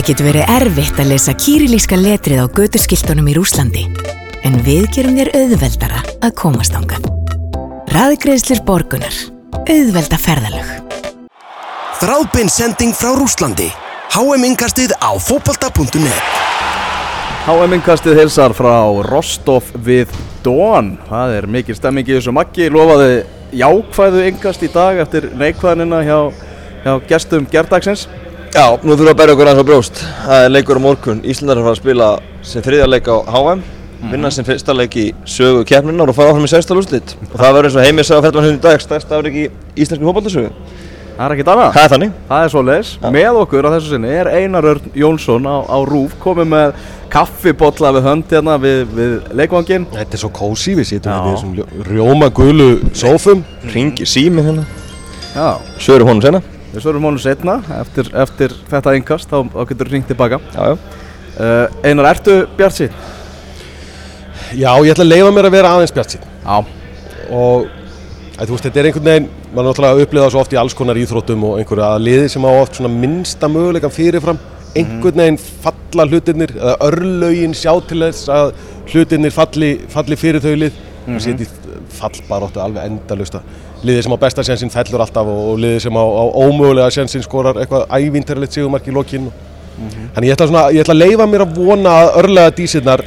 Það getur verið erfitt að lesa kýrilíska letrið á götuskiltunum í Rúslandi, en við gerum þér auðveldara að komast ángað. Raðgreðslir borgunar. Auðvelda ferðalög. Þráðbein sending frá Rúslandi. HM-ingastið á fókbalta.net HM-ingastið hilsar frá Rostov við Don. Það er mikil stemming í þessu makki. Lofaði jákvæðu ingast í dag eftir neikvæðanina hjá, hjá gestum gerdagsins. Já, nú þurfum við að berja okkur aðeins á brjóst. Það er leikur á morgun. Íslandar er að fara að spila sem þriðja leik á HM, vinna sem fyrsta leik í sögu keppninar og fara áfram í sextal úrslit. Og það verður eins og heimið sagði á fellmann í dag, stærst afrik í íslensku fókbaltasögu. Það er ekkert annað. Það er þannig. Það er svo leiðis. Með okkur á þessu sinni er Einar Örn Jónsson á, á Rúf komið með kaffibotla við hönd hérna við, við leikvangin. Þetta er svo kósi, við sitjum Já. hérna í þessum rjóma við svörum honum setna eftir, eftir þetta ingast, þá, þá getur þú ringt tilbaka. Já, já. Uh, Einar, ertu bjart sín? Já, ég ætla að leifa mér að vera aðeins bjart sín Já. og að, þú veist, þetta er einhvern veginn maður er náttúrulega að upplifa það svo oft í alls konar íþróttum og einhverju að liði sem á oft svona minnsta möguleikan fyrirfram einhvern veginn falla hlutirnir eða örlögin sjá til þess að hlutirnir falli, falli fyrir þau lið og sétt í fallbaróttu alveg endalust liðið sem á besta sjansinn fellur alltaf og, og liðið sem á, á ómögulega sjansinn skorar eitthvað ævinterlegt sigumark í lokinn Þannig ég ætla, svona, ég ætla að leifa mér að vona að örlega dísirnar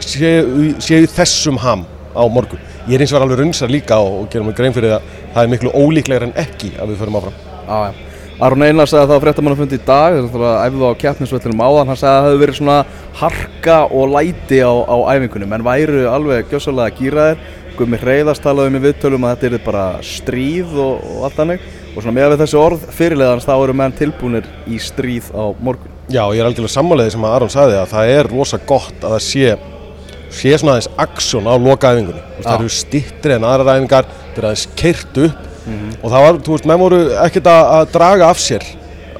séu, séu þessum ham á morgun. Ég er eins og var alveg runnsar líka og, og gerum mig grein fyrir það það er miklu ólíklegar en ekki að við förum áfram. Já, já. Aron Einar sagði það á fréttamannafundi í dag, þess að æfðu á keppnisvöllunum áðan, hann sagði að það hefði verið svona harka og læti á, á æfingunum, en væru alveg gjössalega gýraðir. Gumi Hreyðars talaði um í viðtölum að þetta er bara stríð og, og allt hannig. Og svona með við þessi orð fyrirleðans þá eru menn tilbúinir í stríð á morgun. Já, ég er algjörlega sammáleðið sem að Aron sagði að það er rosa gott að það sé sé svona aðeins aksjón á lokaæfingunni. Það eru stittri en aðrar æfingar, þetta er aðeins keirt upp og það var, þú veist, menn voru ekkert að, draga af sér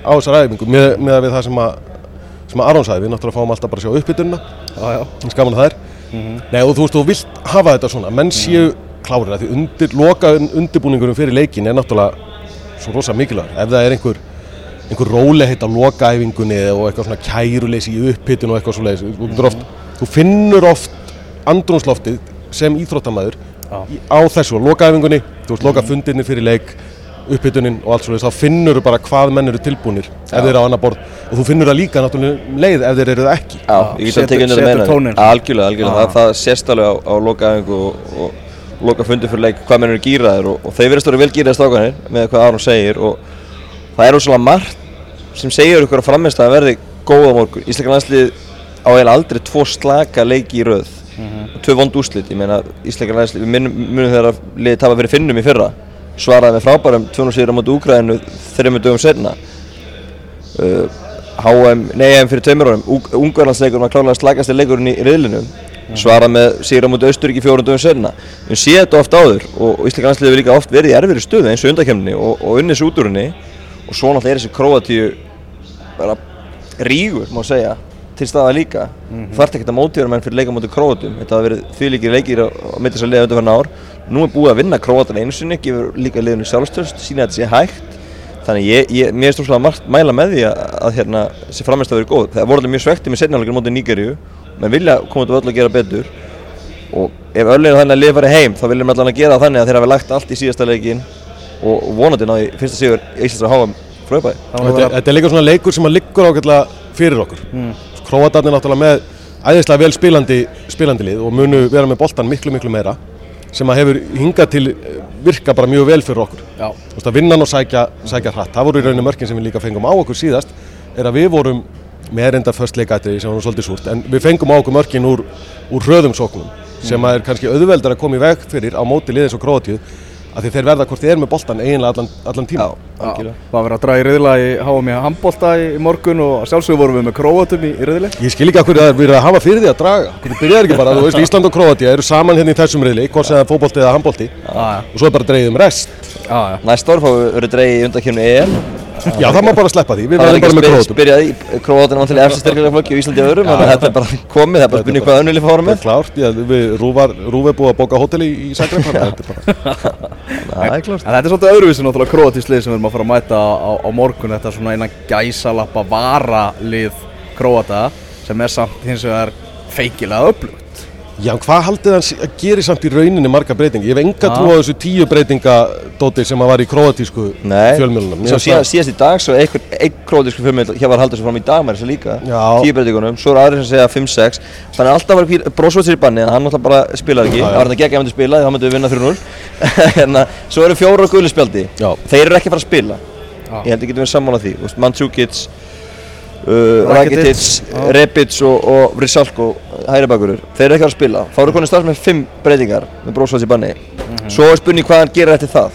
á þessar æfingu með, með það sem að, sem að Aron sagði, við náttúrulega fáum alltaf bara að sjá uppbytununa Já, já. eins gaman að það er Nei og þú veist, þú vilt hafa þetta svona. Menn séu klárir að því undir, loka undirbúningurum fyrir leikin er náttúrulega svo rosa mikilvægur. Ef það er einhver einhver rólegheit á lokaæfingunni og eitthvað svona kæruleysi í upphittun og eitthvað þú, mm. oft, þú finnur oft andrúnsloftið sem íþróttamæður á þessu, lokaæfingunni þú veist, loka fundirni fyrir leik upphittunin og allt svoleiðis, þá finnur þú bara hvað menn eru tilbúnir ef þeir eru á annar borð og þú finnur það líka náttúrulega um leið ef þeir eru það ekki Já, ég get að tekja undir að meina því. Algjörlega, algjörlega. Það, það sést alveg á, á lokaæfingu og, og loka fundi fyrir leik hvað menn eru gýraðir og, og þeir verðast að vera vel gýraðir stákanir með hvað Aron segir og það er ósala margt sem segir ykkur að frammeist að verði góð á morgun. Ísleika landslið á eiginlega aldrei tvo slaka leiki í röð og tvö vond úrslit. Ég meina Ísleika landslið, við munum, þegar að liðið tapa fyrir finnum í fyrra svaraði með frábærum 200 sigur á móti Úgræðinu þreymur dögum setna uh, HM, nei EM fyrir tveimur árum. Ungverðlandsleikur var klálega slagast leikurinn í riðlinu svara með sigur á móti Austuríki fjórum dögum senna við séum þetta oft áður og, Ísleika landsliði hefur líka oft verið í erfiðri stöðu eins og undakemni og, og unnið svo út úr henni. Og svo náttúrulega er þessi Króatíu bara rígur má segja til staða líka. Mm -hmm. þarf ekki að mótíður menn fyrir leika móti Króatum þetta hafa verið fylgir leikir á, á nú er búið að vinna Króatan einu sinni gefur líka liðinu sjálfstöðst sína að þetta sé hægt Þannig ég, ég, mér er stofslega margt mæla með því að, að hérna, þessi framist að vera góð. Það voru alveg mjög svekti með setniháleikur mótið Nígeríu, menn vilja koma út af öll að gera betur og ef öll er þannig að liða farið heim þá viljum allan að gera það þannig að þeir hafa lagt allt í síðasta leikin og, vonandi náði fyrsta sigur Íslands að háa fröðbæði. Þetta, þetta er líka svona leikur sem að liggur ágætlega fyrir okkur. Mm. Króatarnir náttúrulega með æðislega vel spilandi, spilandi lið og munu vera með boltan miklu miklu meira sem að hefur hingað til eh, virka bara mjög vel fyrir okkur. Já. Þú veist að vinnan og sækja, sækja hratt. Það voru í rauninu mörkin sem við líka fengum á okkur síðast er að við vorum með reyndar först leikættri sem var svolítið súrt en við fengum á okkur mörkin úr, úr hröðum sóknum sem að er kannski auðveldar að koma í veg fyrir á móti liðins og Króatíu að þeir verða hvort þeir eru með boltan eiginlega allan, allan tíma. Já, það var verið að draga í riðla í HM í handbólta í morgun og sjálfsögur vorum við með Króatum í, í riðli. Ég skil ekki að hverju það er verið að hafa fyrir því að draga. Hvernig byrjar ekki bara, þú veist, Ísland og Króatia eru saman hérna í þessum reyli, hvort sem það er fótbolti eða handbolti Já, já. og svo er bara dreigð um rest. Já, já. Næsta ár fáum við verið dreigið í undakefni EM Já, það má bara sleppa því, við Það verðum ekki bara með að króatum. spyrja því, Króatin var til eftir styrklega flokki og Íslandi öðrum, þannig að þetta er bara komið, það er bara spurning hvað önnulíf fára Það með. er klárt, já, við, Rúvar, Rúf er búið að bóka hótel í, í Zagreb þannig að þetta er bara Það er klart. En þetta er svolítið öðruvísi náttúrulega króatíslið sem við erum að fara að mæta á, á morgun. Þetta er svona innan gæsalappa varalið króata sem er samt hins vegar feikilega öflugt Já, hvað haldið hann sé- að geri samt í rauninni marga breytingi? Ég hef enga trú á þessu tíu breytingadóti sem að var í króatísku Nei, fjölmjölunum svo síðan, síðast í dag, svo einhver, einn króatísku fjölmiðl hér var haldið svo fram í dag með þessu líka, Já. tíu breytingunum, svo eru aðrir sem segja 5-6, þannig að alltaf var brósvöldsir í banni, en hann náttúrulega bara spilaði ekki, það var þetta gegn að myndi spila, þá myndi við vinna 3-0, en að, svo eru fjóra og guðlispjaldi, Já. þeir eru ekki að fara að spila, Já. ég held að getum við sammála því, Þú veist, Mandzukic, uh, Rakitic, já. Rebic og, og Vrisalko, hægri bakurur, þeir eru ekki að að spila, þá eru konið starf með 5 breytingar með brósvöldsir banni, Mhm. svo er spurning hvað hann gerir eftir það,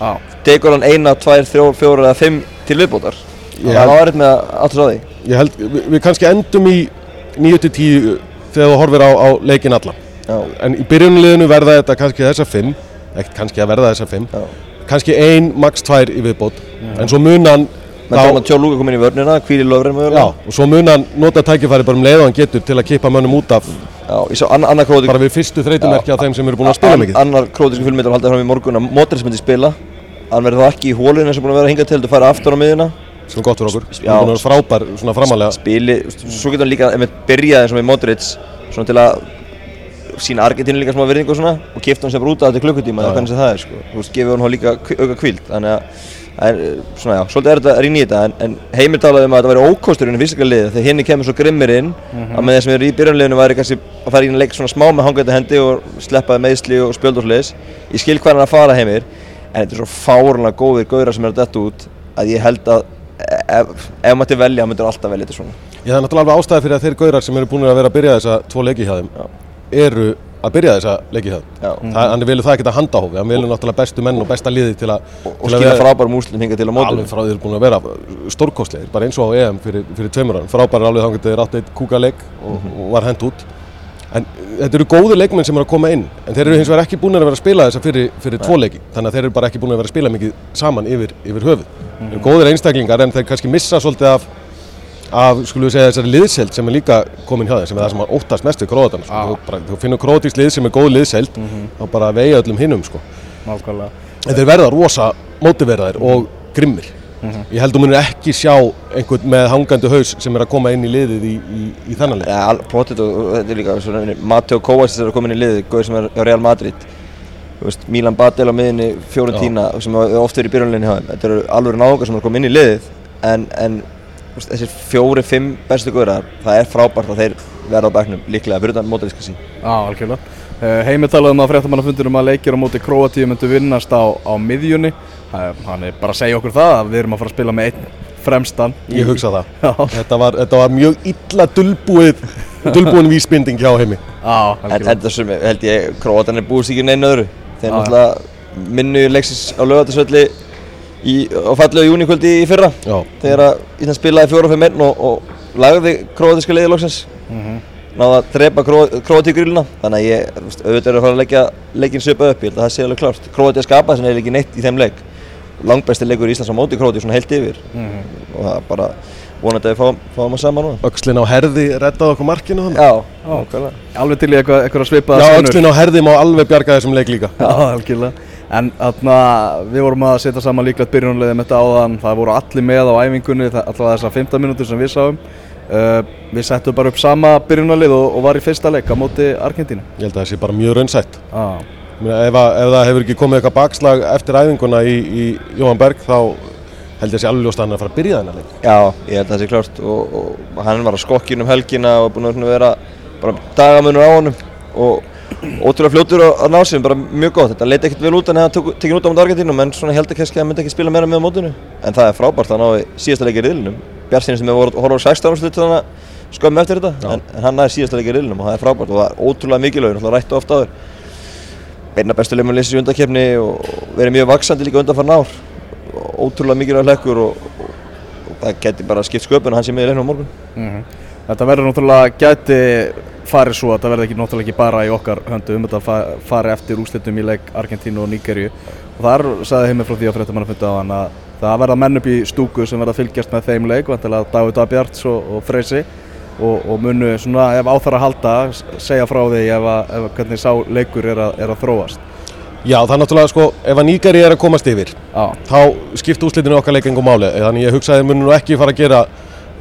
Já, tekur hann eina, tvær, þrjó, fjóra eða fimm til viðbótar? Það var eitthvað með að svo á því held, við, við kannski endum í 9-10 þegar þú horfir á, á leikin alla Já. En í byrjunliðinu verða þetta kannski þessar 5 Ekkert kannski að verða þessar 5 Já. Kannski ein, max 2 í viðbót. En svo mun hann menn þá hann Tjó Lúka kom inn í vörnina, hvíl í löfrið Já, mögulega og svo mun hann nota tækifæri bara um leið og hann getur til að kippa mönnum út af já, ég sá annar, annar króti bara við fyrstu þreytumerki af þeim sem eru búin að spila mikið. annar krótisku fjölmyndur haldið fram í morgun að Modric myndi spila. Hann verður þá ekki í hólinu eins og búin að vera hingað til þú fara aftur á miðuna sem er gott fyrir okkur, að vera frábær svona framalega spili, svo getur hann líka ef við byrjaði eins og með Modric svona til að sína Argentínu líka smá virðingu og svona og kipta hann sem bara út af þetta klukkutíma eða hvernig sem það er sko. þú veist, gefur hann líka auka kvíld þannig að en, svona já, svolítið er þetta að rýna í þetta en, en heimir talaði um að þetta væri ókostur í fysiska liði þegar henni kemur svo grimmir inn að með þeir sem eru í byrjanliðinu væri kannski að fara í einn leik svona smá með hangandi hendi og sleppaði meðsli og spjöld og sliðis ég skil hvað hann að fara heimir en þetta er svo fárunlega góðir gauðra sem er að detta út að ég held að ef, ef maður til velja, myndir alltaf velja þetta svona. Já, það er náttúrulega alveg ástæði fyrir að þeir gaurar sem eru búin að vera að byrja þessa tvo leiki hjá þeim eru að byrja þessa leiki hjá þeim Já. Það, hann vilja það ekki að handahófi, hann vilja náttúrulega bestu menn og besta liði til að og, og að skilja frábærum úslim hinga til á mótinu. Alveg frá því þeir eru búin að vera stórkostlegir, bara eins og á EM fyrir, fyrir tveimur árum, frábæri alveg þá getur þeir átt eitt kúkaleik og, og var hent út. En þetta eru góðu leikmenn sem eru að koma inn en þeir eru hins vegar ekki búin að vera að spila þessa fyrir, fyrir tvo leiki, þannig að þeir eru bara ekki búin að vera að spila mikið saman yfir, yfir höfuð. Þeir eru af skulum við segja, þessari liðselt sem er líka komin hjá þeim, sem er það sem hann óttast mest við króatan, sko. þú, bara, þú finnur krótísk lið sem er góð liðselt, þá bara vegi öllum hinnum, sko. nákvæmlega En þeir verða rosa mótiveraðir og grimmir. Ég held að munir ekki sjá einhvern með hangandi haus sem er að koma inn í liðið í, í, í þennan lið. Ja, potið og, og þetta er líka svona, Mateo Kovacic er að koma inn í liði, góður sem er á Real Madrid Þú veist, Milan Badel á miðinni, Fiorentina sem er oft verið í byrjunleginni hjá þeim Þetta eru alveg náðungar sem er að koma inn í liðið en, en þú þessir fjóri, fimm bestu góðar, það er frábært að þeir verða á bekknum líklega fyrir utan mótaliska sín Já, algjörlega. Uh, Heimir talaði um að fréttamannafundur um að leikir á móti Króatíu myndu vinnast á, á miðjunni. Það- Hann er bara að segja okkur það að við erum að fara að spila með einn fremstan. Ég hugsa það. Já, Þetta var, þetta var mjög illa dulbúið, dulbúin vísbinding hjá heimi. já, En algjörlega. þetta sem held ég, Króatan er búist ekki neina öðru Þeir Já, náttúrulega minnu leiksis á lögatarsvelli í, á fallegu júnikvöldi í fyrra Já. þegar Ísland spilaði fjóra fyrir menn og, og lagði króatíska liði loksins. Náði að drepa króatígrýluna þannig að ég, veist, auðvitað er að fara að leggja leikinn svipa upp, ég held að það sé alveg klárt. Króatía skapaði sem eiginlega ekki neitt í þeim leik. Langbæsti leikur í Íslands á móti Króatíu svona heilt yfir. Og það bara vonandi að við fáum, fáum að saman núna Öxlin á herði reddaði okkur markinu þannig. Já, nákvæmlega Alveg til í eitthvað, eitthvað að svipa Já, öxlin á herði má alveg bjarga þessum leik líka. Já, algjörlega. En þarna, við vorum að setja saman líklegt byrjunarliðið með þetta áðan, það voru allir með á æfingunni, það- allavega þessar 15 mínútur sem við sáum. Uh, við settum bara upp sama byrjunarlið og, og var í fyrsta leik á móti Argentínu. Ég held að það sé bara mjög raunsætt. Ah. Ef, að, ef það hefur ekki komið eitthvað bakslag eftir æfinguna í, í Jóhann Berg þá held ég að sé alveg ljóst að hann er að fara að byrja þennan leik. Já, ég held að það sé klárt og, og hann var á skokkinu um helgina og búinn að vera bara dagamunur á honum og ótrúlega fljótur að, að ná sér, bara mjög gott. Þetta leiti ekkert vel út en það tekið út á móti Argentínum en svona held ekki að hann myndi ekki spila meira með á mótinu. En það er frábært að ná í síðasta leikir í riðlinum. Bjartsinni sem hefur að á 16 ára slutt þannig að skömmu eftir þetta en, en hann næði síðasta leikir í riðlinum og það er frábært og það er ótrúlega mikilvægur, náttúrulega rættu ofta áður. Beina bestu leikmenn lýsins í undakefni og verið mjög vaksandi líka undanfarn ár. Ótrúlega mikilvægur lekkur og, og, og það geti bara skipt sköpun að með í leiknum á morgun. Mhm. Þetta verður náttúrulega gæti farið svo, þetta verður ekki náttúrulega ekki bara í okkar höndum, þetta fa- fari eftir úrslitum í leik Argentínu og Níkerju og þar sagði heimir frá því að fréttamannafundi á hann að það verða menn upp í stúku sem verða að fylgjast með þeim leik vantilega David Abjarts og, og Freysi og, og munu svona ef áþar að halda segja frá því að, ef að hvernig sá leikur er að, er að þróast Já, það er náttúrulega sko, ef að Nígari er að komast yfir Já, þá skipta úslitinu okkar leik engum máli. Þannig ég hugsaði að munu nú ekki fara að gera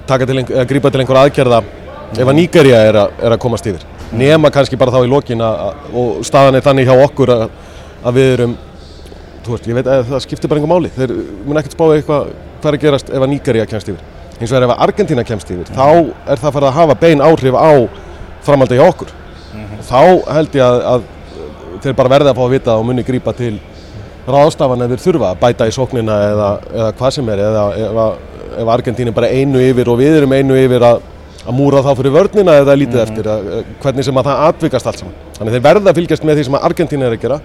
taka til að grípa til einhver aðgerða ef að Nígeria er, að- er að komast yfir. Nema kannski bara þá í lokin að, að, og staðan er þannig hjá okkur að, að við erum þú veist, veit að það skiptir bara einhver máli. Þeir mun ekkert spáði eitthvað hvað er að gerast ef að Nígeria kemst yfir. Hins vegar ef að Argentina kemst yfir þá er það farið að hafa bein áhrif á framhaldi hjá okkur. Og þá held ég að, að þeir bara verða að fá að vita og muni grípa til ráðstafan ef þeir þurfa að bæta í sóknina eða, eða hvað sem er eða ef, ef Argentín er bara einu yfir og við erum einu yfir að, að múra þá fyrir vörnina eða lítið eftir að, hvernig sem að það atvikast allt saman. Þannig þeir verða að fylgjast með því sem að Argentín er að gera.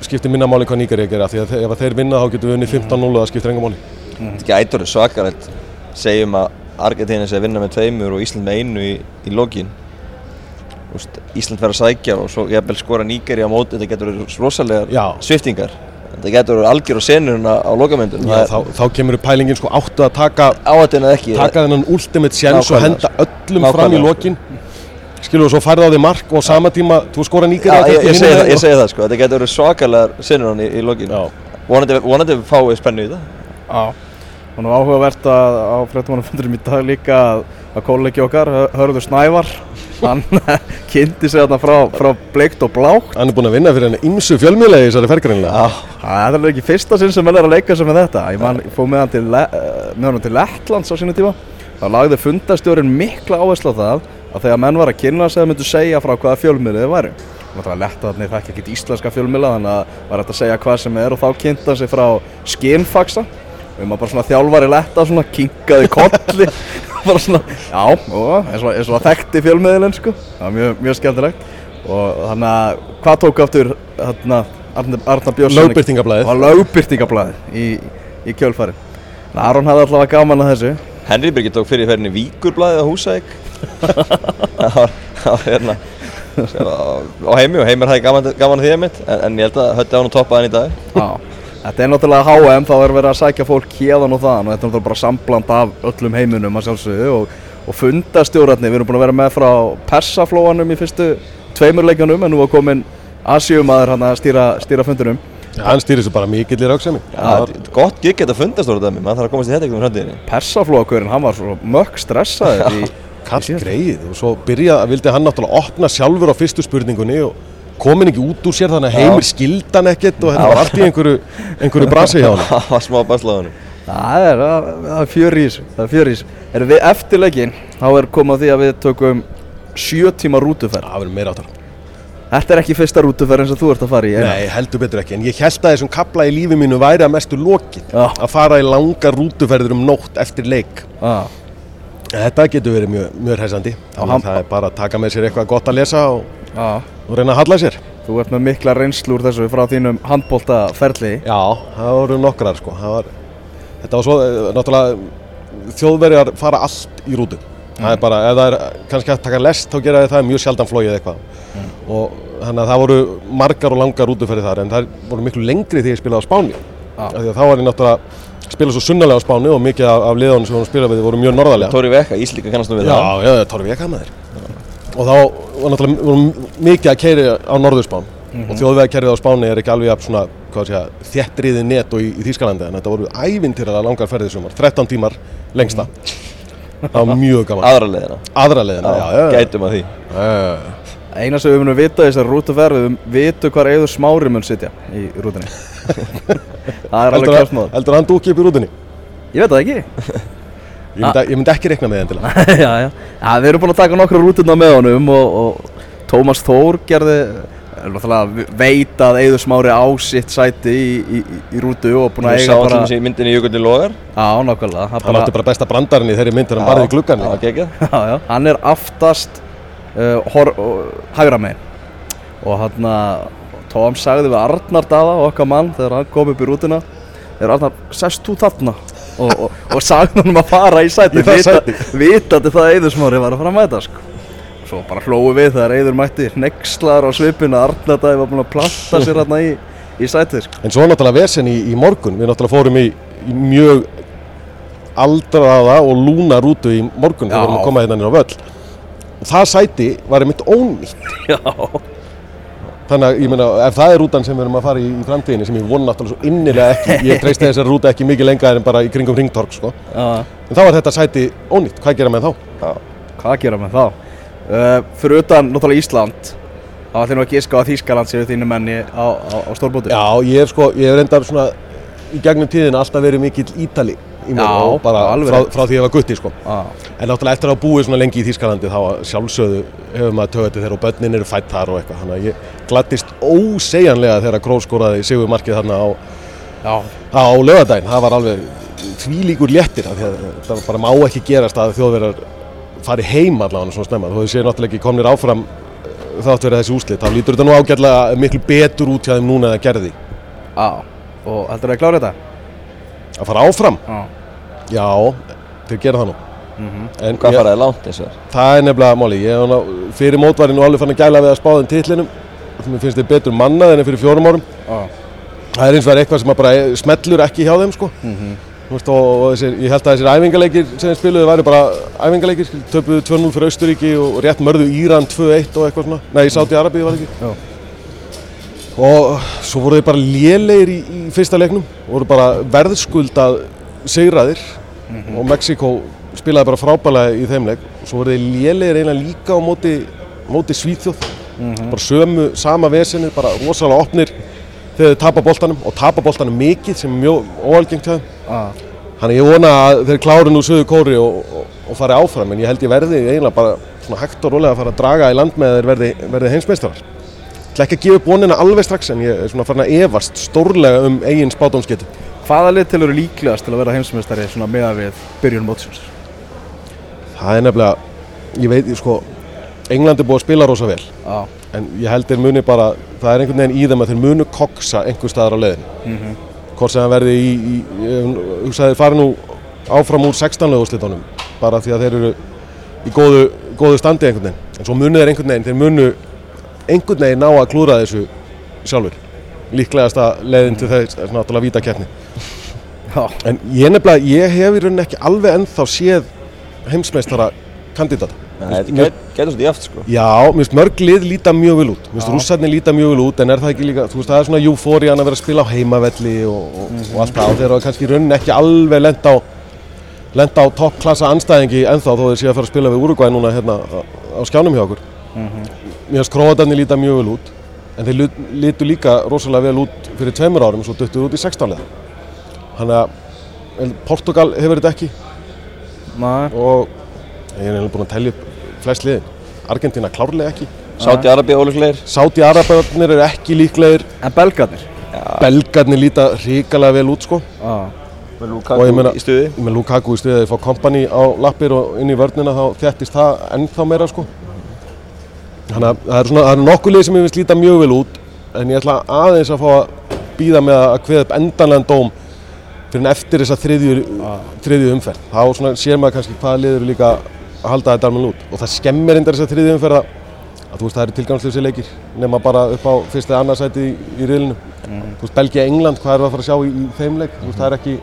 Skiptir minna máli hvað Nígari er að gera því að ef að þeir vinna þá getum við unni 15-0 og það skiptir enga máli. Þetta er ekki ættur svakalegt. Segjum að Argentina sé að vinna með tveimur og Ísland með einu í, í lokin. Úst, Ísland verður að sækja og svo jafnvel skora Nígeri á móti þetta getur verið rosalegar Já. sviftingar þetta getur verið algjör og senurinn á lokamöndun þá, þá kemur pælingin sko áttu að taka áhættin eða ekki taka þennan ultimate sjens og Nákvæmlega, henda öllum fram í Nákvæmlega, lokin. Skilur þú svo færði á því mark og á sama tíma þú skora Já, Nígari ég, ég, segi það, ég segi það sko, þetta getur verið svakalegar senurinn í, í lokin. Já. vonandi, vonandi fáið spennu í það. Já, og nú áhugavert að á fréttamannafundunum í dag líka að, að kollegi okkar, Hör- Hörður Snævar, hann kynnti sig þarna frá, frá bleikt og blátt. hann er búinn að vinna fyrir henni ymsu fjölmiðlega í þessari fergrinlega Það er ekki fyrsta sinn sem hann er að leika sig með þetta. Ég man, fóð með hann til, Le- eh, hann til Lettlands á sínu tíma. Það lagði fundastjórin mikla áherslu á það að þegar menn var að kynna sig að myndu segja frá hvaða fjölmiðli þið væri. Náttúrulega Lettlandir þekki ekkert íslenska fjölmiðla þannig að var hægt að segja hvað sem er og þá kynnti hann sig frá skinfaxa og maður bara svona þjálfari letta svona kinkaði kolli. Bara svona, já, og, eins og, og að þekkti fjölmiðlinn sko. Það var mjög, mjög skemmtilegt. Og þannig að hvað tók aftur hérna Arnar, Arnar Björnsson Lögbirtingablaðið. og lögbyrtingablaðið í, í kjölfari Aron hafði allavega gaman að þessu. Henry Birgir tók fyrir ferðinni Víkurblæðið á Húsæk það var, það var hérna á heimi og heimir hafði gaman, gaman að því einmitt en, en ég held að hötti á hann toppa hann í dag. Já, þetta er náttúrulega HM, þá er verið að sækja fólk hérðan og þaðan og þetta er náttúrulega bara sambland af öllum heiminum að sjálfsögðu og, og fundastjórarnir, við erum búin að vera með frá Persaflóanum í fyrstu tveimur leikjanum en nú var komin Asíumaður hann að stýra, stýra fundunum hann stýrir svo bara mikill í rauksemi er gott gikk þetta fundast úr dæmi, maður þarf að komast í þetta ykkur um framtíðinni Persaflóakörinn, hann var svo mökk stressaður í, kall í síðasta. greið og svo byrja, vildi hann náttúrulega opna sjálfur á fyrstu spurningunni og komin ekki út úr sér þannig að heimir skildan ekkert og þetta var allt í einhverju, einhverju brasi hjá hann það var smá baslaðunum Það er, er fjör í þessu, það er við eftir leikinn, þá er komið að því að við tökum sjö tíma rútuferð. það verður meira áttar Þetta er ekki fyrsta rútuferð eins og þú ert að fara í. Nei, heldur betur ekki, en ég held að þessum kapla í lífi mínu væri að mestu lokið Já. að fara í langar rútuferðir um nótt eftir leik Ah. Þetta getur verið mjög, mjög hræsandi Þannig að það er bara að taka með sér eitthvað gott að lesa og, Ah. Og reyna að halla sér. Þú ert með mikla reynslu úr þessu frá þínum handbóltaferli. Já, það voru nokkrar sko. Var, Þetta var svo, eh, náttúrulega þjóðverjar fara allt í rútu. Það er bara, ef það er kannski að taka lest þá gera það mjög sjaldan flóið eitthvað. Og þannig að það voru margar og langar rútuferði þar en það voru miklu lengri því ég spilaði á Spáni. Af því að þá var ég náttúrulega spila svo sunnalega á Spáni og mikið af, af liðunum sem við spilaði við voru mjög norðarlega. Tóri Vekka, Íslíka kannast nú við það. já, já, Torfi Veka maður Og þá var náttúrulega mikið að keiri á Norðurspán og þjóðvegakerfið á Spáni er ekki alveg jafn svona, hvað sé að, þéttriðið net og í, í Þýskalandi en þetta voru ævintýralega langar ferðið sumar. 13 tímar lengsta. Það var mjög gaman. Aðra leiðina. Aðra leiðina, já, já, já, Gætum að því. Já, já. Eina sem við munum vita í þessari rútuferð, við vitum hvar Eður Smári mun sitja í rútunni. það er alveg kjálsmáður. heldur að hann dúki upp í rútunni? Ég veit það ekki. Ég myndi, ég myndi ekki rekna með þeim til að já, já. já, við erum búin að taka nokkru rútuna með honum og, og Tómas Þór gerði, er veit að Eður Smári á sitt sæti í, í, í, í rútu og búin að eiga bara... allir í myndinni Jökulli Logar Já, nákvæmlega. Það Hann átti bara besta brandarinn í þeirri mynd þegar hann barði í gluggan Já, geggjað já, já. Hann er aftast uh, hor, uh, hægra megin og hann að Tóm sagði við Arnar Daða, okkar mann, þegar hann kom upp í rútuna þegar Arnar, sest þú þarna og, og, og sagði hann að fara í sæti sæti. vitandi það að Eiður Smári var að fara að mæta sko. svo bara hlóðu við þegar Eiður mætti nexlar á svipinu Arnar Daði var búin að planta sér hérna í, í sætið sko. En svo náttúrulega vesen í, í morgun, við náttúrulega fórum í, í mjög aldraða og lúna rútu í morgun þegar við erum að koma hérna inn á völl. Og það sæti var einmitt ónýtt. Já. Þannig að ég meina, ef það er rútan sem við erum að fara í, í framtíðinni, sem ég vona náttúrulega svo innilega ekki, ég treysti þessari rúta ekki mikið lengra en bara í kringum ringtorg, sko. Já. En þá var þetta sæti ónýtt, hvað gera með þá? Hvað gera með þá? Uh, fyrir utan náttúrulega Ísland þá ætlum við að giska á Þýskaland séu þínu menni á, á, á stórbóti Já, ég hef sko, ég hef reyndar svona í gegnum tíðina alltaf verið mikill ítali í Já, og bara frá, frá því ég var gutti, sko. En náttúrulega eftir að búið svona lengi í Þýskalandi þá að sjálfsögðu hefur maður tögði þegar og börnin eru fætt þar og eitthvað. Þannig að ég gladdist ósegjanlega þegar Król skoraði sigur markið þarna á, á lögadaginn. Það var alveg þvílíkur léttir að það bara má ekki gerast að þjóðverðar fari heim allavega svona snemma. Þau séu náttúrulega ekki komnir áfram eh, þátt verið þessi úslit. Þá lítur þetta nú ágætlega að? Að fara áfram? Já Já, þeir gera það nú. En Hvað ég- faraði langt og þér? Það er nefnilega máli, ég hana, fyrir mótværi nú alveg fann að gæla við að spáðin titlinum Mér finnst þið betur mannað en fyrir fjórum árum Já Það er eins og eitthvað sem að bara smellur ekki hjá þeim sko Þú veist, og, og þessir, ég held að þessir æfingaleikir sem þeir spiluðu væri bara æfingaleikir skil, töpuðu 2-0 fyrir Austuríki og rétt mörðu Íran 2-1 og eitthvað svona Nei, Sáti Arabíu var það ekki Já. Og svo voru þeir bara lélegir í, í fyrsta leiknum. Voru bara verðskuldað sigraðir. Og Mexiko spilaði bara frábælega í þeim leik. Og svo voru þeir lélegir eiginlega líka á móti, móti Svíþjóð. Bara sömu, sama vesenið, bara rosalega opnir þegar þeir tapa boltanum og tapa boltanum mikið sem er mjög óalgengt þeim. Ah. Þannig ég vona að þeir kláru nú söðu kóri og, og, og fari áfram en ég held ég verði eiginlega bara hægt og rólega að fara að draga í land með að þeir verði, verði heimsmeistarar. Ætla ekki að gefa upp vonina alveg strax en ég er svona farin að efast stórlega um eigin spátumsketu. Hvaða lið til eru líklegast til að vera heimsmeistari svona meða við byrjun mótsins? Það er nefnilega, ég veit, sko, England er búið að spila rosa vel Já en ég held þeir muni bara, það er einhvern veginn í þeim að þeir munu koksa einhver staðar á leiðin. Hvort sem það verði í, í ég hugsaði þeir fari nú áfram úr 16 löguslitunum bara því að þeir eru í góðu, góðu standi einhvern veginn. En svo munu þeir einhvern veginn, þeir munu einhvern veginn ná að klúra þessu sjálfur. Líklegasta leiðin til þess er náttúrulega vítakeppni. Já En ég nefnilega, ég hef í rauninni ekki alveg ennþá séð heimsmeistara kandidata. Nei, Þetta get- getur svolítið jaft sko. Já, mér finnst mörg lið líta mjög vel út. Mér finnst rússarnir líta mjög vel út, en er það ekki líka, þú veist, það er svona eufórian að vera að spila á heimavelli og, og, og allt það. Og þeir eru kannski í rauninni ekki alveg lent á, lent á toppklassa anstæðingi ennþá þó þeir séu að fara að spila við Uruguay núna hérna á, á skjánum hjá okkur. Mér finnst króatarnir líta mjög vel út, en þeir litu líka rosalega vel út fyrir tveimur árum og svo duttuðu út í 16 liða. Þannig að Portugal hefur þetta ekki Nei og ég er eiginlega búinn að telja upp flest liðin. Argentina klárlega ekki. Sáti Arabi óleiklegir. Sáti Arabarnir eru ekki líklegir En belgarnir? Belgarnir líta hrikalega vel út sko Já Með Og Lukaku meina- í stuði. með Lukaku í stuðið að fá kompani á lappir og inn í vörnina þá þjættist það ennþá meira sko Þannig að það eru svona, það eru nokkuð lið sem ég finnst líta mjög vel út en ég ætla aðeins að fá að býða með að kveða upp endanlegan dóm fyrir en eftir þessa þriðju, þriðju umferð. Þá svona sér maður kannski hvaða lið eru líka að halda þetta alveg út. Og það skemmir endar þessa þriðju umferð að að þú veist það eru tilgangslösi leikir nema bara upp á fyrsta eða annarsæti í, í riðlinu þú veist Belgia England hvað við að fara að sjá í, í þeim leik? Veist það er ekki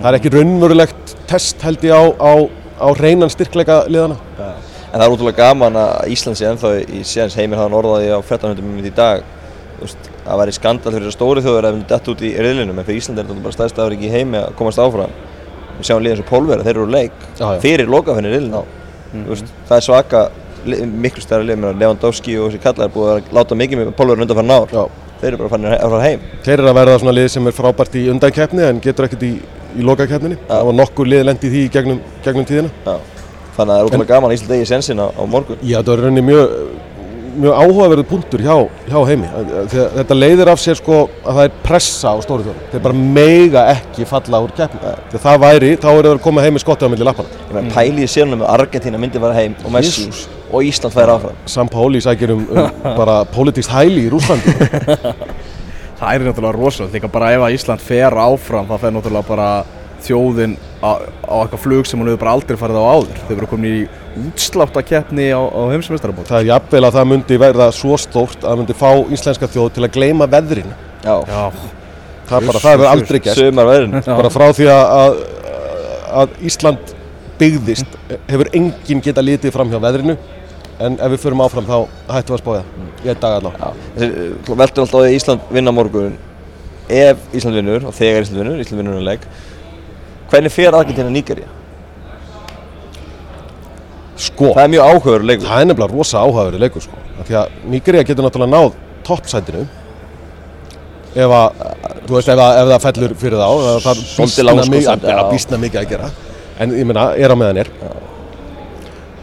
er ekki raunverulegt test held ég á, á, á reynan styrkleika liðana En það er útrúlega gaman að Ísland sé ennþá í séðans heimir hafa orðaði á 1400 minnum í dag. Veist, það væri skandal fyrir stóri þjóður ef við dætt út í riðlinum en fyrir Ísland er þetta bara stærst afur ekki í heimi að komast áfram. Við sjáum liðan svo pólverða, þeir eru úr leik Já, já. fyrir lokafinni riðlinu veist, Það er svaka, miklu stærra lið Lewandowski og þessi kallar er búið að láta mikið með pólverða undan fyrir nár Já. Þeir eru bara farin að fara heim. Þeir eru að verða svona lið sem er frábært í undankeppni en getur ekkert í, í lokakeppninni. Það var nokkur lið lendi í því gegnum, gegnum. Þannig að það er útrúlega gaman að Ísland eigi sensin á, á morgun Já, þetta var rauninni mjög, mjög áhugaverðu punktur hjá, hjá heimi. Þegar þetta leiðir af sér sko að það er pressa á stóri þjóðum. Þeir bara mega ekki falla úr keppni. Þegar það væri, þá eru þeir að koma heim með skottið á milli lappana. Ég meina pælið í sérunum með Argentina myndi fara heim og Messi Jesus. og Ísland færi áfram Sam Páli sækir um, um bara pólitíkst hæli í Rúslandi. Það er náttúrulega rosalega, líka bara ef að Ísland fer áfram þá fer náttúrulega bara þjóðin á, á eitthvað flug sem hún hefur bara aldrei farið á áður. Þau verður komin í útsláttakkeppni á, á heimsmeistarabótt. það er jafnvel að það myndi verða svo stórt að það myndi fá íslenska þjóð til að gleyma veðrinu. Já, Já, það er bara, það hefur aldrei gert sumar veðrin bara frá því að, að, að Ísland byggðist hefur enginn geta litið fram hjá veðrinu. En ef við förum áfram þá hættum við að spája. Það í einn dag Þessi veldur alltaf á því að Ísland vinna morgun. Ef Ísland vinnur og þegar Ísland vinnur, Ísland vinnur um leik hvernig fer Argentina Nígeria? sko, Það er mjög áhugaður leikur. Það er nefnilega rosa áhugaverið leikur sko. Því að Nígeria getur náttúrulega náð toppsætinu. Ef að, þú veist, ef, að, ef það fellur fyrir þá það er Svolítið býsna langskot mikið, samt, ja, já. býsna mikið að gera. En ég meina, er á meðan er.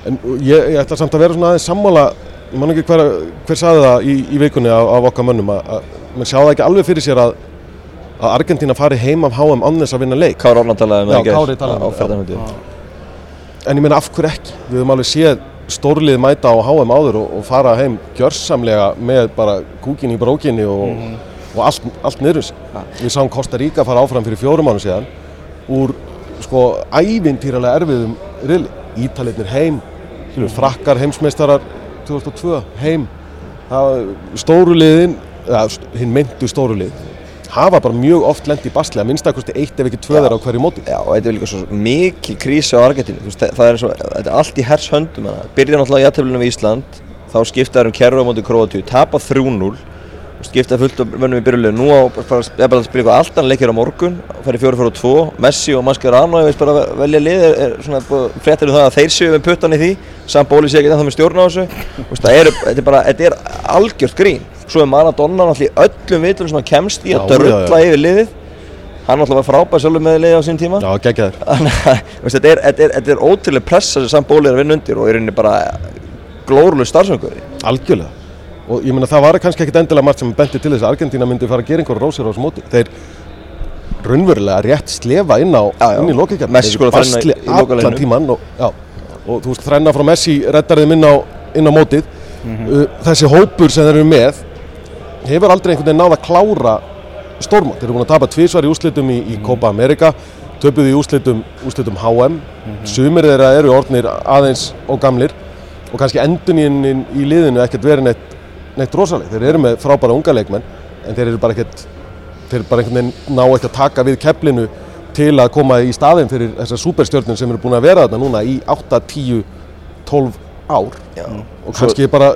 En ég, ég ætla samt að vera svona aðeins sammála. Ég man ekki hver, hver saði það í, í vikunni af, af okkar mönnum að, að mann sjá það ekki alveg fyrir sér að að Argentina fari heim af HM þess að vinna leik. Kári Orland talaði með um það, ferðarhundi en ég meina af hverju ekki? Við höfum alveg séð stórlið mæta á HM áður og, og fara heim gjörsamlega með bara kúkin í brókinni og, og allt, allt niður við sáum Costa Rica fara áfram fyrir fjórum mánu síðan úr sko ævintýralega erfiðum riðli. Ítaliðnir heim skilur, frakkar heimsmeistarar 2002 heim. Það- stóru liðin eða, st- hinn myndu stóru lið hafa bara mjög oft lent í basli að minnstakosti eitt ef ekki tvö þeirra á hverju móti. Já, og þetta er líka svo mikil krísi á Argentínu. Veist, það er þetta er allt í hers höndum. Byrja náttúrulega í aðtöflunum við Ísland þá skiptaður um kerru á móti Króatíu tapa 3-0 og skipta fullt af mönnum í byrjuleg nú á bara, er bara að spila eitthvað allt annað leikir á morgun færi 4-4-2 Messi og Mascherano ég veist bara að velja lið er, er svona fréttir um það að þeir séu með puttan í því. Samt bóli sé ekki það með stjórn á þessu. Er, þetta er þetta er algjört grín svo er Maradona náttúrulega öllum vitum sem hann kemst í Já, að dörrla yfir liðið hann náttúrulega var frábær sjálfur með liðið á sín tíma Já, geggjaður þetta er, er, er ótrúlega pressa sem samt bólið er að vinna undir og í rauninni bara glórulega starfsöngur Algjörlega. Og ég meina það var kannski ekkit endilega margt sem benti til þess að Argentína myndi fara að gera einhver rósir á þessu móti. Þeir raunverulega rétt slefa inn á Já, já. inn í í allan tíman og, og þú veist þrenna frá Messi reddar þeim inn á, inn á mótið. Mhm. uh, þessi hópur sem þeir eru með hefur aldrei einhvern veginn náð að klára stórmót. Þeir eru búin að tapa tvísvar í úslitum í, í Copa America, töpuðu í úslitum, úslitum HM, sumir þeirra eru orðnir aðeins og gamlir og kannski endunínin í liðinu ekkert verið neitt, neitt rosaleg. Þeir eru með frábæra unga leikmenn en þeir eru bara ekkert, þeir eru bara einhvern veginn ná ekki að taka við keflinu til að koma í staðinn fyrir þessar superstjörnum sem eru búin að vera þarna núna í 8, 10, 12 ár Já. og kannski bara,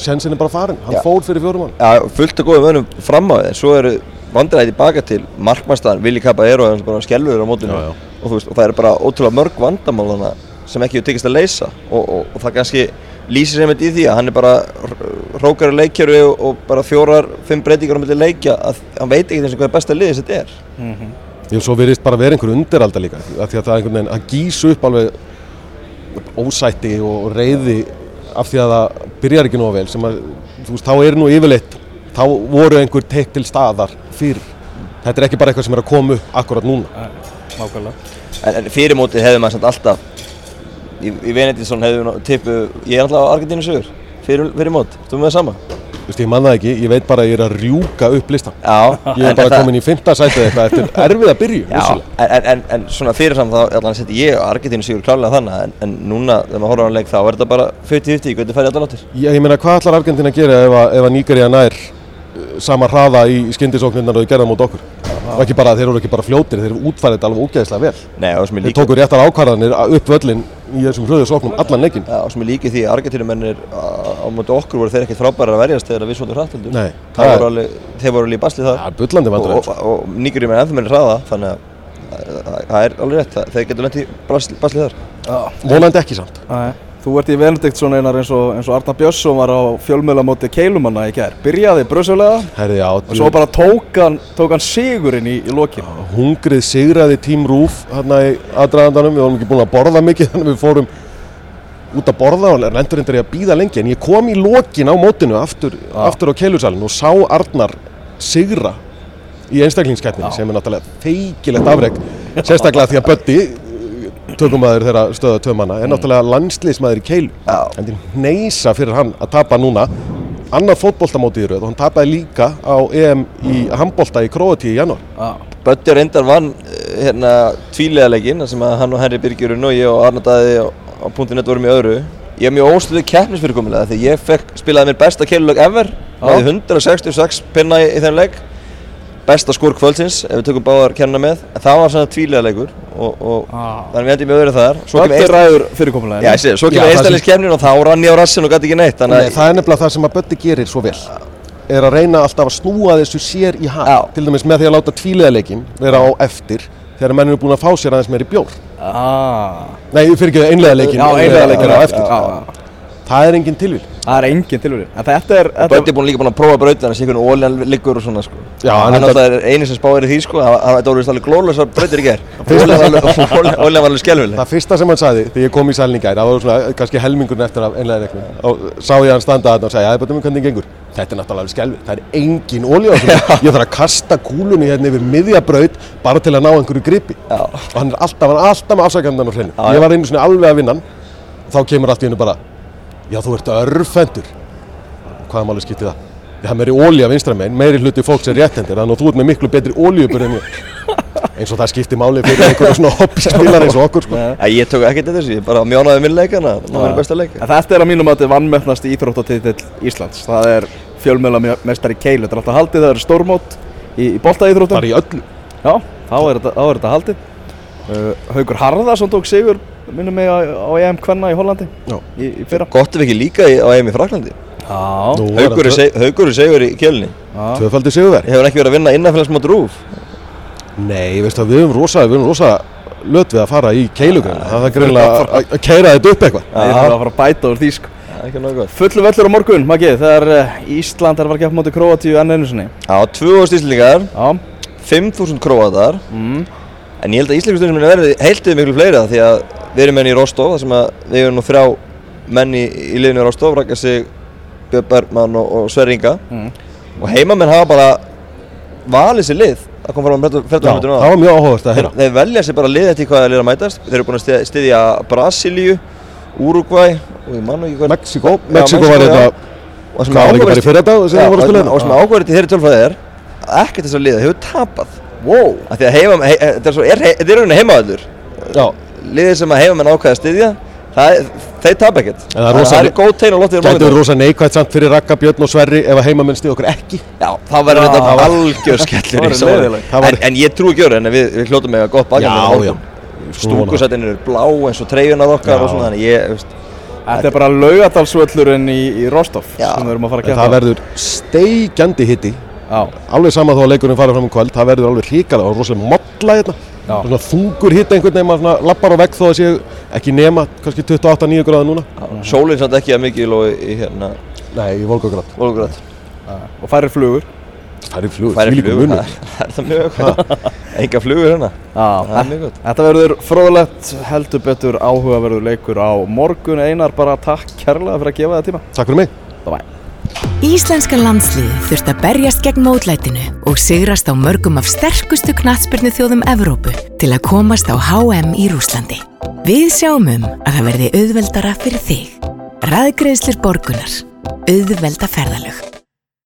sjensin er bara farin, hann Já. fór fyrir fjórum mann. Já, fullt af góðum önum fram á þið, svo eru vandræði tilbaka til markmannstæðan, Vili Caballero er bara skelfur á mótinu Já, já. Og, veist, og það eru bara ótrúlega mörg vandamál sem ekki hefur tekist að leysa og, og, og það kannski lýsir sem þetta í því að hann er bara hrókar í leikjöru og, og bara fjórar, fimm breytingar á milli leikja að hann veit ekki eins og hvað er besta liðis þetta er Ég svo verist bara vera einhver undiralda líka af því að það er einhvern veginn að gísu upp alveg ósætti og reyði af því að það byrjar ekki nú vel sem að, þú veist, þá er nú yfirleitt þá voru einhver teikt til staðar fyrir. Þetta er ekki bara eitthvað sem er að koma upp akkurat núna. nákvæmlega En, en fyrir mótið hefði maður samt alltaf í, í Venedísson hefði við tippu ég er alltaf á Argentínu sögur fyrir, fyrir mót, þú með það sama? Þú veist, ég man það ekki, ég veit bara að ég er að rjúka upp listan. Já, Ég er bara það- komin í fymta sætið eitthvað eftir erfið að byrju, Já, en, en, en, svona fyrirfram þá allan seti ég og Argentínu sigur klálega þannig en, en núna þegar maður horfður á leik þá er þetta bara 50-50 hvernig færi allar áttir Já, ég meina, hvað ætlar Argentina að gera ef að, að Nígeria nær uh, sama hraða í skyndisóknirnar og þau gerða mot okkur? Og ekki bara, þeir eru ekki bara fljótir, þeir eru útfærið alveg ógeðislega vel. Nei, er Þeir tóku réttar ákvarðanir upp völlin í þessum hröðu sóknum allan leikinn. ja, og sem er líki því að Argentínumennir á, móti okkur voru þeir ekkert frábærar að verjast þegar við svotum er- alveg, þeir voru alveg í basli það er og, nýgurum er ennþá meira hraða þannig að að- að- það er alveg rétt, þeir getur lent í basli þar Vonandi ekki samt. Þú ert í Benediktsson einar eins og, eins og Arnar Björnsson var á fjölmjöla móti Keilumanna í gær. Byrjaði já, og svo bara tók hann, tók hann sigurinn í, í lokin. hungrið sigraði tím Rúf hérna í aðdraðandanum. Við vorum ekki búin að borða mikið, þannig við fórum út að borða og lendur endur í að býða lengi. En ég kom í lokin á mótinu aftur, aftur á keilusalinn og sá Arnar sigra í einstaklingskeppninni sem er náttúrulega feikilegt afreg. Sérstaklega því að Böddi, tökumæður þeirra stöða tömanna, er náttúrulega landsliðsmaður í keilu. Já. En það neysa fyrir hann að tapa núna. Annað fótboltamóti í rauð og hann tapaði líka á EM í handbolta í Króatíu í janúar. Bötti reyndar vann eh, hérna tvílega leikinn sem að hann og Henry Birgjurinn og ég og Arnar Daði á, .net vorum í öðru. Ég er mjög ósluðu keppnisfyrirkomulega því ég fekk spilaði mér besta keilulög ever. Náði 166 pinna í, í þenn leik besta skor kvöldsins ef við tökum báðar kennina með. En það var svona tvílega leikur og, og Ah. þannig við endum með öðru þar. Svo kemur ræður fyrirkomulega Já, ég sé, svo Já, kemur það einstaklingskeppnin og þá rann ég á rassin og gæti ekki neitt þannig Nei, að það er nefnilega það sem að Bötti gerir svo vel. Er að reyna alltaf að snúa þessu sér í hag. Til dæmis með því að láta tvíliðaleikin vera á eftir þegar menn eru búin að fá sér aðeins meiri bjór. Ah. Nei, fyrir ekki einlegaleikin Já, einlega leikur á eftir. Já, já. Það er engin tilvíl Það er engin tilvíð En þetta er þetta Bötti er búin líka búin að prófa brautina þessi einhvern óljan liggur og svona sko. Já, hann hann er er eini sem spáir í því sko það það- þetta vist alveg glóðlösa brautir í ger óljan var alveg skelvileg Það fyrsta sem hann sagði þegar ég kom í sælni í gær, það var svona kannski helmingurinn eftir af einlegaleikin og sá ég hann standa þarna og segja, já, betur mig hvernig gengur? Þetta er náttúrulega alveg skelvið, það er engin olja á þessu. Ég þarf að kasta kúlunni hérna yfir miðja braut bara til að ná einhverju gripi. Já. og hann er alltaf, hann er alltaf með afsakandan á hreinu. Ég var einu svona alveg að vinna hann. Þá kemur allt í hennu bara Já, þú ert örfendur. Hvaða máli skipti það? Það er meiri ólja vinstra megin, meiri hluti fólks er réttendir þannig að þú ert með miklu betri ólíubur en ég. Eins og það skipti máli fyrir einhverju svona hobbyspilar eins og okkur sko. Já, ég tók ekkert þessu, ég bara mjónaði minn leikana það var besta leik En þetta er að mínum að þetta er vannmennast íþróttatitill Íslands. Það er fjölmjöla mestari keilu Þetta er alltaf haldið, það eru stórmót í, í boltaíþróttum. Bara í öllu. Já, þá er þetta, þá er þetta haldið. Uh, Haugur Harðarsson tók sigur minnum mig á, á EM Kvenna í Hollandi Já. í, í fyrra. Gott ef ekki líka í- á EM í Fraklandi Já, Nú er Haugur er Haugur er segur í kjölni. Já. tvöfaldi sigurveri Hefur hann ekki verið að vinna innanfélagsmót rúf Nei, veistu að við höfum rosa, við höfum rosa löt við að fara í keilugræn það er greinlega að- að keira þetta upp eitthvað. Ég þarf að fara að bæta úr því sko. Það er ekki náðu gott. Fullu völlur á morgun, Maggi, þegar uh, Ísland er að fara að gefa móti Króatíu enn einu sinni. Já, 2000 íslendingar, Já, 5000 króatar. Mm. En ég held að íslenskustunum muni verði heiltið miklu fleiri það Því að við erum menn í Rostov þar sem að við erum nú þrjá menn í, í liðinu Rostov Raka sig, Björn Bergman og, og Sverri Inga. Mm. Og heimamenn hafa bara valið sér lið að koma fram Já, 14 það minnum var mjög áhugavert að Þeir, heyra. þeir velja sér bara lið eftir hvað það er að mætast. Þeir eru búin að styðja, Brasilíu, Úrugvæ og ég mann ekki hvað Mexiko, Já, Mexiko var já. þetta Og sem hvað var ekki bara í fyrir þetta sem Já, það voru og að spila sem- og sem hérna? ákvæður til þeirri tölfræði er að ekkert þessar liða hefur tapað. Wow. Af því að heima, he, þetta er svo, þetta rauninni heimaðallur Já, liðið sem að heimamenn ákvæða að styðja það, þeir tapa ekkert það er það, rosa- það er góð og loftið gæti verið rosa neikvægt samt fyrir Raka, Björn og Sverri ef að heimamenn stið okkur ekki Já, þá verður þetta það algjör skellur það. Það en, en ég trúi ekki öru en við, við hljótum með að gott bakgrunn Já, já. Stúkusætin eru blá eins og treyjunar okkar Já. og svona þannig ég, veist, Þetta er bara laugadalsvöllurinn í, í Rostov Já. sem við erum að fara að En gefa það verður steikjandi hitti Já, alveg sama þó að leikurinn fara fram um kvöld það verður alveg hrikalega og rosalega modla hérna. Svona þungur hitt einhvern veginn maður svona lappar á vegg þó að séu ekki nema kannski 28-9 gráða núna. Sólinn samt ekki að mikið og í hérna Nei, í Volgograd. Volgograd. Og færri flugur. Er flugur, færi þvílíkur flugur, það er það mjög gott. Enga flugur hérna. Já, það er mjög gott. Þetta verður fróðlegt, heldur betur áhugaverður leikur á morgun. Einar, bara takk kærlega fyrir að gefa það tíma. Takk fyrir mig. Bye bye Íslenska landsliðið þurft að berjast gegn mótlætinu og sigrast á mörgum af sterkustu knatsbyrnu þjóðum Evrópu til að komast á HM í Rúslandi. Við sjáum um að það verði auðveldara fyrir þig. Ræðgreðslir borgunar. Auðvelda ferðalög.